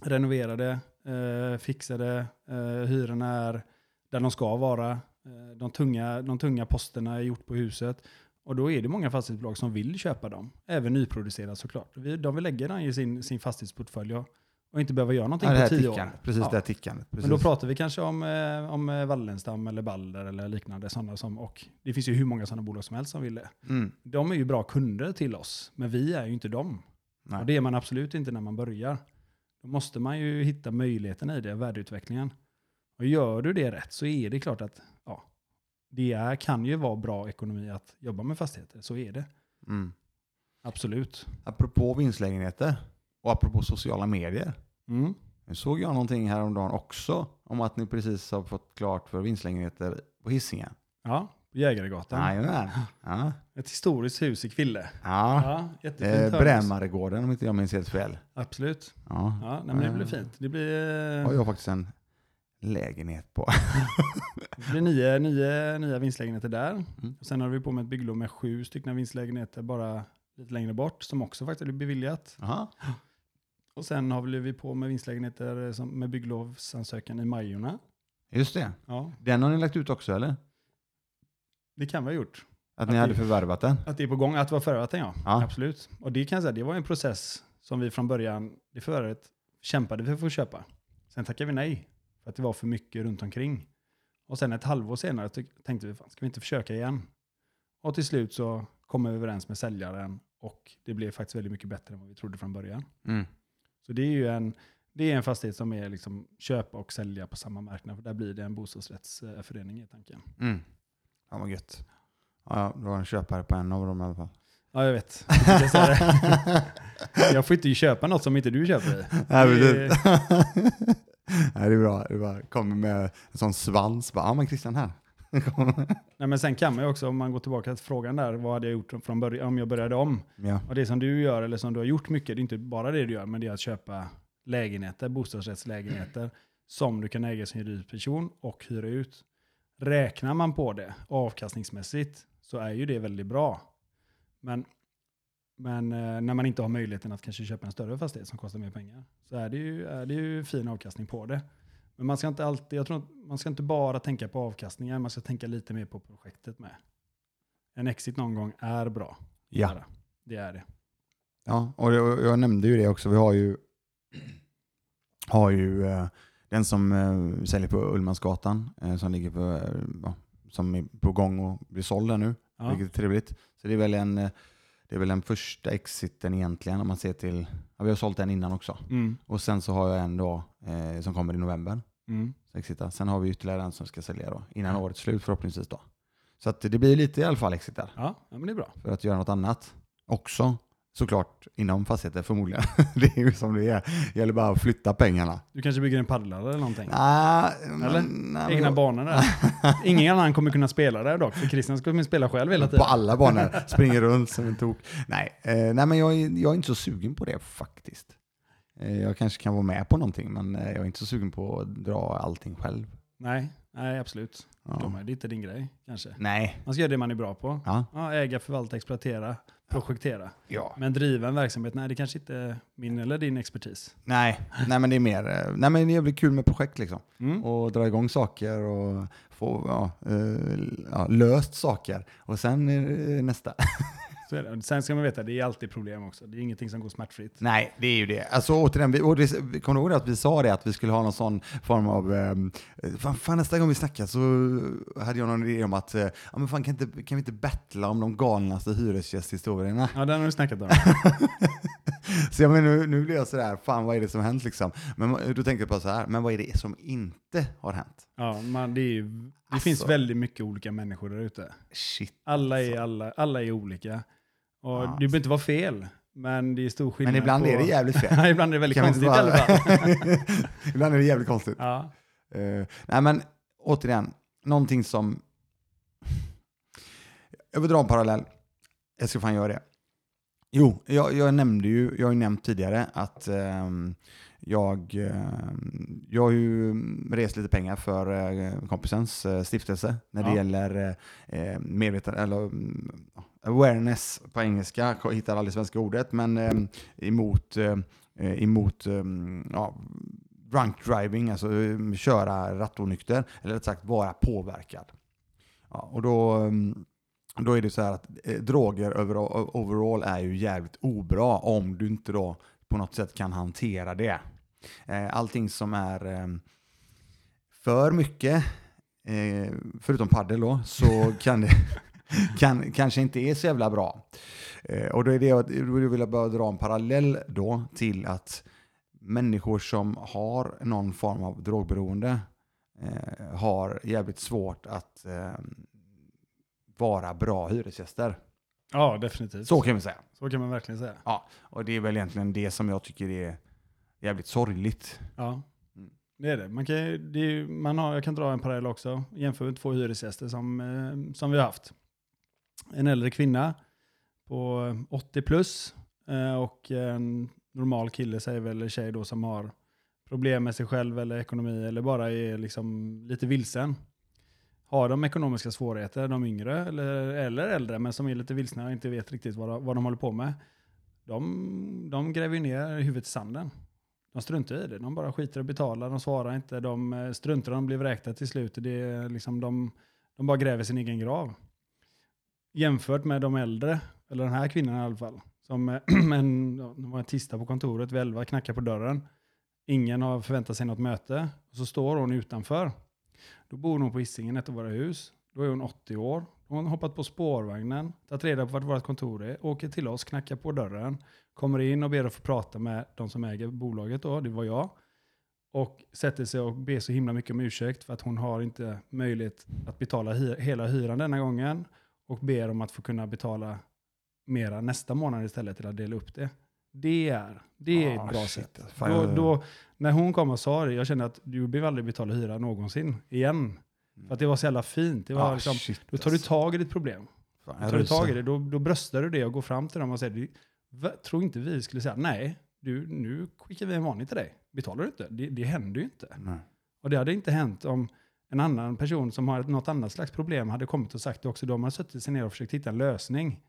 renoverade, eh, fixade, eh, hyrorna är där de ska vara. Eh, de, tunga, de tunga posterna är gjort på huset. Och då är det många fastighetsbolag som vill köpa dem. Även nyproducerat såklart. De vill lägga den i sin, sin fastighetsportfölj och, och inte behöva göra någonting Ja, på tio år. tickandet, precis Ja. det här tickandet. Men då pratar vi kanske om, eh, om eh, Wallenstam eller Balder eller liknande. Sådana som, och det finns ju hur många sådana bolag som helst som vill det. mm. De är ju bra kunder till oss, men vi är ju inte dem. Nej. Och det är man absolut inte när man börjar. Då måste man ju hitta möjligheterna i det, värdeutvecklingen. Och gör du det rätt så är det klart att ja, det är, kan ju vara bra ekonomi att jobba med fastigheter. Så är det. Mm. Absolut. Apropå vinstlägenheter och apropå sociala medier. Mm. Nu såg jag någonting häromdagen också om att ni precis har fått klart för vinstlägenheter på Hisingen. Ja, på Jägaregatan. Jajamän. Ja. Ett historiskt hus i Kville. Ja. Ja, Eh. Brämaregården om inte jag minns helt fel. Absolut. Ja. Ja, nej, men det blir Eh, fint. Det blir, har jag faktiskt en lägenhet på. det blir nio, nio nya vinstlägenheter där. Mm. Och sen har vi på med ett bygglov med sju stycken vinstlägenheter bara lite längre bort som också faktiskt blir beviljat. Aha. Och sen har vi på med vinstlägenheter som, med bygglovsansökan i Majorna. Just det. Ja, Den har ni lagt ut också eller? Det kan vi ha gjort. Att, Att ni det- hade förvärvat den? Att det är på gång, att vara förvärvat den ja. Ja. Absolut. Och det kan jag säga, det var en process som vi från början, det förvärvet kämpade vi för att få köpa. Sen tackade vi nej, för att det var för mycket runt omkring. Och sen ett halvår senare tänkte vi, fan, ska vi inte försöka igen? Och till slut så kom vi överens med säljaren och det blev faktiskt väldigt mycket bättre än vad vi trodde från början. Mm. Så det är ju en, det är en fastighet som är liksom köpa och sälja på samma marknad. För där blir det en bostadsrättsförening i tanken. Mm. Ja, vad gött. Ja, du har en köpare på en av dem i alla fall. Ja, jag vet. Jag, det. jag får inte köpa något som inte du köper. Nej, Det- det... Nej, det är bra. Det bra. Kommer med en sån svans. Bara, ja, men Christian här. Nej, men sen kan man ju också, om man går tillbaka till frågan där, vad hade jag gjort från början, om jag började om? ja. Och det som du gör, eller som du har gjort mycket, det är inte bara det du gör, men det är att köpa lägenheter, bostadsrättslägenheter, som du kan äga som person och hyra ut. Räknar man på det avkastningsmässigt så är ju det väldigt bra. Men, men eh, när man inte har möjligheten att kanske köpa en större fastighet som kostar mer pengar så är det ju, är det ju fin avkastning på det. Men man ska inte alltid, jag tror att man ska inte bara tänka på avkastningen, man ska tänka lite mer på projektet med. En exit någon gång är bra. Ja. Det är det. Ja, och jag, jag nämnde ju det också. Vi har ju, har ju eh, den som eh, säljer på Ullmansgatan eh, som ligger på, eh, som är på gång och blir såld där nu, Ja. vilket är trevligt. Så det är väl en, eh, det är väl den första exiten egentligen om man ser till, ja, vi har sålt den innan också. Mm. Och sen så har jag en då eh, som kommer i november. Mm. Exita. Sen har vi ytterligare en som ska sälja då, innan årets slut förhoppningsvis då. Så det blir lite i alla fall exitar Ja, ja, men det är bra. för att göra något annat också. Såklart inom fastigheter förmodligen. det är ju som det är. Det gäller bara att flytta pengarna. Du kanske bygger en paddelhall eller någonting? Nej, Eller? nej, Egna jag- banor där. Ingen annan kommer kunna spela där dock, för Christian kommer spela själv hela På tiden. alla banor. Springer runt som en tok. Nej, eh, nej men jag är, jag är inte så sugen på det faktiskt. Eh, jag kanske kan vara med på någonting, men eh, jag är inte så sugen på att dra allting själv. Nej, nej absolut. Ja. De är, det är inte din grej kanske. Nej. Man ska göra det man är bra på. Ja. Ja, äga, förvalta, exploatera, projektera. ja. Men driva en verksamhet, nej det kanske inte är min eller din expertis. Nej. nej, men det är mer, eh, nej men det blir kul med projekt liksom. Mm. Och dra igång saker och få ja, eh, löst saker. Och sen är det nästa. Sen ska man veta, det är alltid problem också. Det är ingenting som går smärtfritt. Nej, det är ju det. Alltså återigen, vi, och det, kommer du ihåg att vi sa det att vi skulle ha någon sån form av, eh, fan, fan nästa gång vi snackar så hade jag någon idé om att, eh, ja men fan kan, inte, kan vi inte battla om de galnaste hyresgästhistorierna? Ja, den har du snackat om. Så jag menar, nu, nu blir jag sådär, fan vad är det som hänt liksom? Men då tänkte jag på så här, men vad är det som inte har hänt? Ja, man, det är det Alltså. finns väldigt mycket olika människor där ute. Shit. Alla är, alla, alla är olika. Och Ja, det behöver inte vara fel, men det är stor skillnad Men ibland på... är det jävligt fel. Ibland är det väldigt Kan konstigt i alla fall. ibland är det jävligt konstigt. Ja. Eh, nej men återigen, någonting som... Jag vill dra en parallell. Jag ska fan göra det. Jo, jag, jag nämnde ju, jag har ju nämnt tidigare att ehm, jag, ehm, jag har ju rest lite pengar för eh, kompisens eh, stiftelse när det Ja. gäller eh, medveten, eller mm, awareness på engelska, jag hittar aldrig svenska ordet, men ehm, emot, eh, eh, emot ehm, ja, drunk driving, alltså eh, köra rattonykter, eller rätt sagt vara påverkad. Ja, och då, mm, då är det så här att eh, droger över, overall är ju jävligt obra om du inte då på något sätt kan hantera det. Eh, allting som är eh, för mycket, eh, förutom paddel då, så kan det kan, kanske inte är så jävla bra. Eh, och då, är det, jag- vill jag bara dra en parallell då till att människor som har någon form av drogberoende eh, har jävligt svårt att eh, vara bra hyresgäster. ja, definitivt. Så kan vi säga. Så kan man verkligen säga. Ja, och det är väl egentligen det som jag tycker är jävligt sorgligt. Ja, Mm. det är det. Man kan, det är, man har, jag kan dra en parallell också. Jämför med två hyresgäster som, eh, som vi har haft. En äldre kvinna på 80 plus eh, och en normal kille, säger väl, eller tjej då, som har problem med sig själv eller ekonomi eller bara är liksom lite vilsen. Har de ekonomiska svårigheter, de yngre eller, eller äldre, men som är lite vilsna och inte vet riktigt vad, de- vad de håller på med, de, de gräver ju ner huvudet i sanden. De struntar i det. De bara skiter i att betala, de svarar inte, de eh, struntar i de blir vräkta till slut. Det är liksom de, de bara gräver sin egen grav. Jämfört med de äldre, eller den här kvinnan i alla fall, som eh, en, de var en tisdag på kontoret, vid elva, knackar på dörren. Ingen har förväntat sig något möte. Och så står hon utanför. Då bor hon på Hisingen, ett av våra hus. Då är hon 80 år. Hon har hoppat på spårvagnen, tagit reda på vart vårt kontor är, åker till oss, knackar på dörren, kommer in och ber att få prata med de som äger bolaget då, det var jag. Och sätter sig och ber så himla mycket om ursäkt för att hon har inte möjlighet att betala hy- hela hyran denna gången. Och ber om att få kunna betala mera nästa månad istället till att dela upp det. Det är, det är Ah, ett bra shit. sätt. Fan, Då, då, när hon kom och sa det, jag kände att du behöver aldrig betala hyra någonsin igen. För att det var så jävla fint. Det var Ah, liksom, shit, då tar du alltså. tag i ditt problem. Fan, jag Tar du tag i det, då, då bröstar du det och går fram till dem och säger, "Du, va, tror inte vi skulle säga, nej, du, nu skickar vi en varning till dig. Betalar du inte? Det, det händer ju inte. Nej. Och det hade inte hänt om en annan person som har något annat slags problem hade kommit och sagt det också. De har suttit sig ner och försökt hitta en lösning.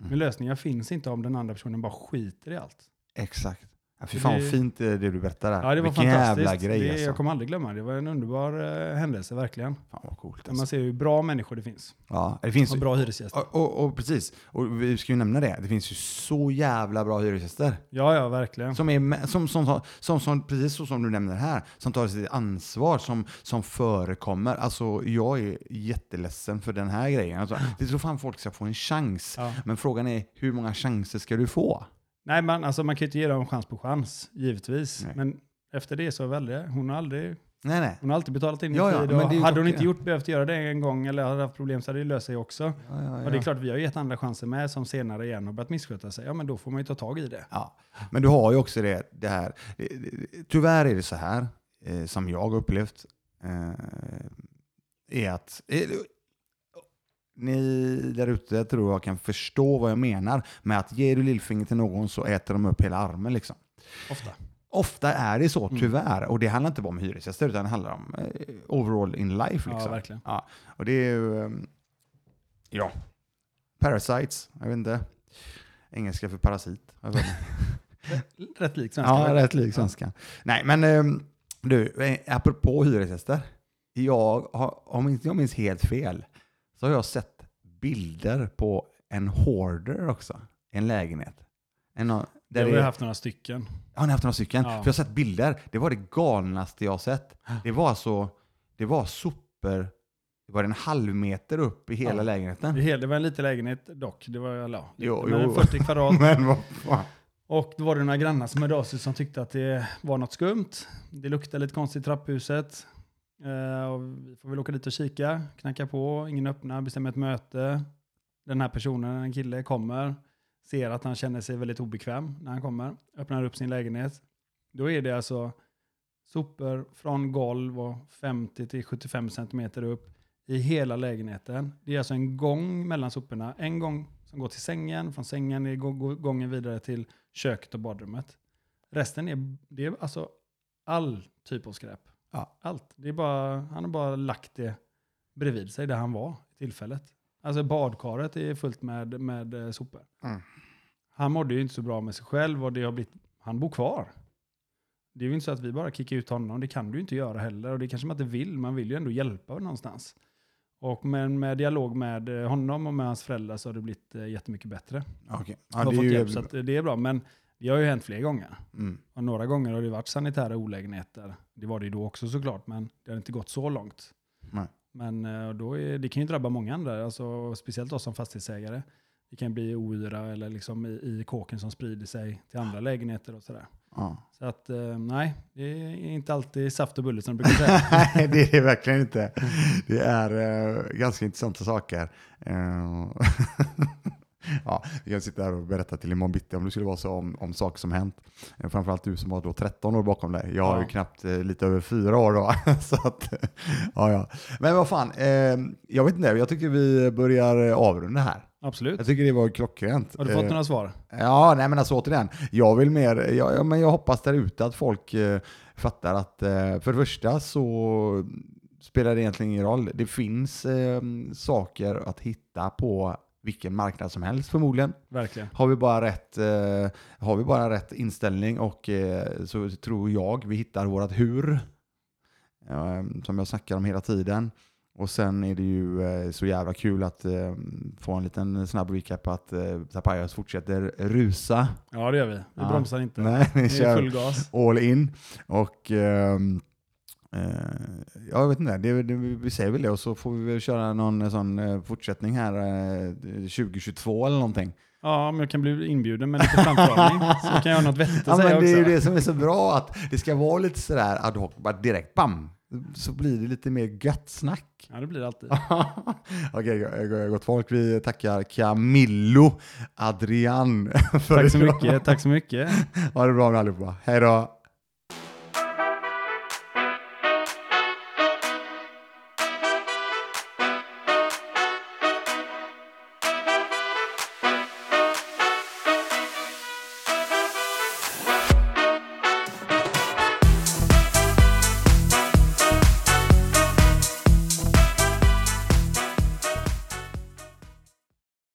Men lösningar finns inte om den andra personen bara skiter i allt. Exakt. Ja, fy fan det- vad fint eh, det du berättar där. Ja, det var Vilken fantastiskt. jävla grej det, alltså. Jag kommer aldrig glömma det. Det var en underbar eh, händelse, verkligen. Fan vad coolt Där man alltså. ser hur bra människor det finns. Ja, det finns Och bra hyresgäster. och, och, och precis, och vi ska ju nämna det. Det finns ju så jävla bra hyresgäster. Ja, ja, verkligen. Som, är, som, som, som, som, precis så som du nämner här, som tar sitt ansvar, som, som förekommer. Alltså jag är jätteledsen för den här grejen. Alltså, det tror fan folk ska få en chans. Ja. Men frågan är, hur många chanser ska du få? Nej, man, alltså, man kan ju inte ge dem chans på chans, givetvis. Nej. Men efter det så väljer hon har aldrig, Nej, nej. Hon har alltid betalat in i Ja, ja, tid. ju hade hon inte gjort, behövt göra det en gång eller hade haft problem så hade det löst sig också. Ja, ja, Och det är ja. klart, vi har gett andra chanser med som senare igen har börjat missköta sig. Ja, men då får man ju ta tag i det. Ja, men du har ju också det, det här. Tyvärr är det så här, eh, som jag har upplevt, eh, är att ni där ute tror jag kan förstå vad jag menar med att ger du lillfingret till någon så äter de upp hela armen. Liksom. Ofta. Ofta är det så, Mm. tyvärr. Och det handlar inte bara om hyresgäster, utan det handlar om eh, overall in life. Liksom. Ja, verkligen. Ja, och det är ju... ehm, Ja. Parasites, jag vet inte. Engelska för parasit. Rätt lik svenska. Ja, rätt lik svenskan. Nej, men ehm, du, eh, apropå hyresgäster. Jag har, om inte jag minns helt fel, så har jag sett bilder på en hoarder också. En lägenhet. En, av- Det där har vi haft några stycken. har ni haft några stycken? Ja. För jag har sett bilder. Det var det galnaste jag har sett. Det var alltså, det var sopor, det var en halv meter upp i hela Ja. lägenheten. Det, var en liten lägenhet dock. Det var ja, Jo, jo. 40 kvadrat. Men vad fan. Och då var det några grannar som hörde av sig som tyckte att det var något skumt. Det luktade lite konstigt i trapphuset. Eh, och vi får väl åka dit och kika, knacka på, ingen öppnar, bestämmer ett möte. Den här personen, en kille, kommer, ser att han känner sig väldigt obekväm när han kommer, öppnar upp sin lägenhet. Då är det alltså sopor från golv och 50 till 75 centimeter upp i hela lägenheten. Det är alltså en gång mellan soporna. En gång som går till sängen, från sängen är gången vidare till köket och badrummet. Resten är, det är alltså all typ av skräp. Ja. Allt. Det är bara, han har bara lagt det bredvid sig där han var i tillfället. Alltså badkaret är fullt med, med eh, sopor. Mm. Han mådde ju inte så bra med sig själv och det har blivit, han bor kvar. Det är ju inte så att vi bara kickar ut honom, det kan du ju inte göra heller. Och det kanske man inte vill, man vill ju ändå hjälpa någonstans. Och men med dialog med eh, honom och med hans föräldrar så har det blivit eh, jättemycket bättre. Okej. Jag har fått hjälp, så det är bra. Men det har ju hänt fler gånger. mm. Och några gånger har det varit sanitära olägenheter. Det var det ju då också såklart, men det har inte gått så långt. Nej. Men eh, då är, det kan ju drabba många andra, alltså, speciellt oss som fastighetsägare. Det kan bli oyra eller liksom i, i kåken som sprider sig till andra lägenheter och sådär. Ja. Så att eh, nej, det är inte alltid saft och bulle som de brukar säga. Nej, det är det verkligen inte. Det är eh, ganska intressanta saker. Eh, ja, vi kan sitta här och berätta till imorgon bitti om det skulle vara så om, om saker som hänt. Eh, framförallt du som har då 13 år bakom dig. Jag har ju Ja. knappt eh, lite över fyra år då. så att, ja, ja. Men vad fan, eh, jag vet inte, jag tycker vi börjar eh, avrunda här. Absolut. Jag tycker det var klockrent. Har du fått Eh, några svar? Ja, nej men alltså återigen. Jag vill mer, jag, ja, men jag hoppas där ute att folk eh, fattar att för det första så spelar det egentligen ingen roll. Det finns eh, saker att hitta på vilken marknad som helst förmodligen. Verkligen. Har vi bara rätt, eh, har vi bara rätt inställning och eh, så tror jag vi hittar vårat hur. Eh, som jag snackar om hela tiden. Och sen är det ju eh, så jävla kul att eh, få en liten snabb recap på att eh, Zapayas fortsätter rusa. Ja, det gör vi. Vi Ja. bromsar inte. Nej, är kör full gas. all in. Och eh, jag vet inte, det, det, vi säger väl det och så får vi väl köra någon sån eh, fortsättning här eh, 2022 eller någonting. Ja, om jag kan bli inbjuden med lite framförhållning så kan jag ha något vettigt Ja, att säga men det är också. ju det som är så bra, att det ska vara lite sådär ad hoc, bara direkt bam! Så blir det lite mer gött snack. Ja, det blir det alltid. Okej, okay, gott folk. Vi tackar Camillo Adrian Tack så mycket. Tack så mycket. Ha det bra med allihopa. Hej då!